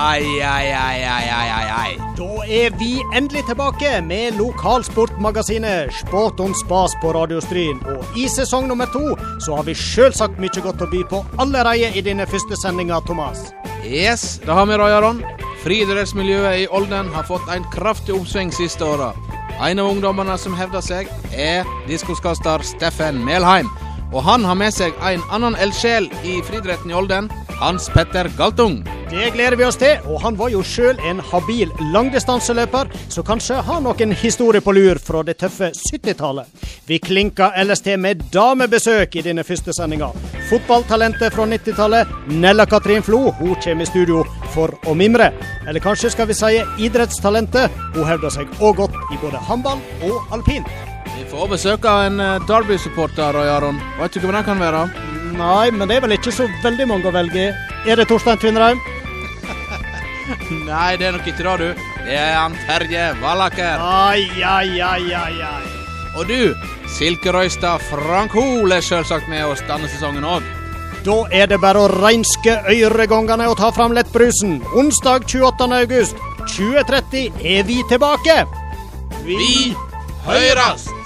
Ai, ai, ai, ai, ai, ai, ai. Da er vi endelig tilbake med lokalsportmagasinet Sport on spas på Radio Stryn. Og i sesong nummer to så har vi selvsagt mye godt å by på allerede i denne første sendinga, Thomas. Yes, det har vi, Roy Aron. Friidrettsmiljøet i Olden har fått en kraftig oppsving siste åra. En av ungdommene som hevder seg, er diskoskaster Steffen Melheim. Og han har med seg en annen eldsjel i friidretten i Olden, Hans Petter Galtung. Det gleder vi oss til, og han var jo sjøl en habil langdistanseløper, så kanskje har noen historie på lur fra det tøffe 70-tallet. Vi klinker til med damebesøk i denne første sendinga. Fotballtalentet fra 90-tallet, Nella Katrin Flo, hun kommer i studio for å mimre. Eller kanskje skal vi si idrettstalentet. Hun hevder seg òg godt i både håndball og alpint. Vi får besøk av en eh, Derby-supporter, Roy Aron. Vet du hvem det kan være? Nei, men det er vel ikke så veldig mange å velge i. Er det Torstein Tvinnereim? Nei, det er nok ikke det, du. Det er han Terje Vallaker. Ai, ai, ai, ai, ai. Og du, Silke Røystad Frank Hoel er selvsagt med oss denne sesongen òg. Da er det bare å reinske øregangene og ta fram lettbrusen. Onsdag 28. august 2030 er vi tilbake. Vi Heiras.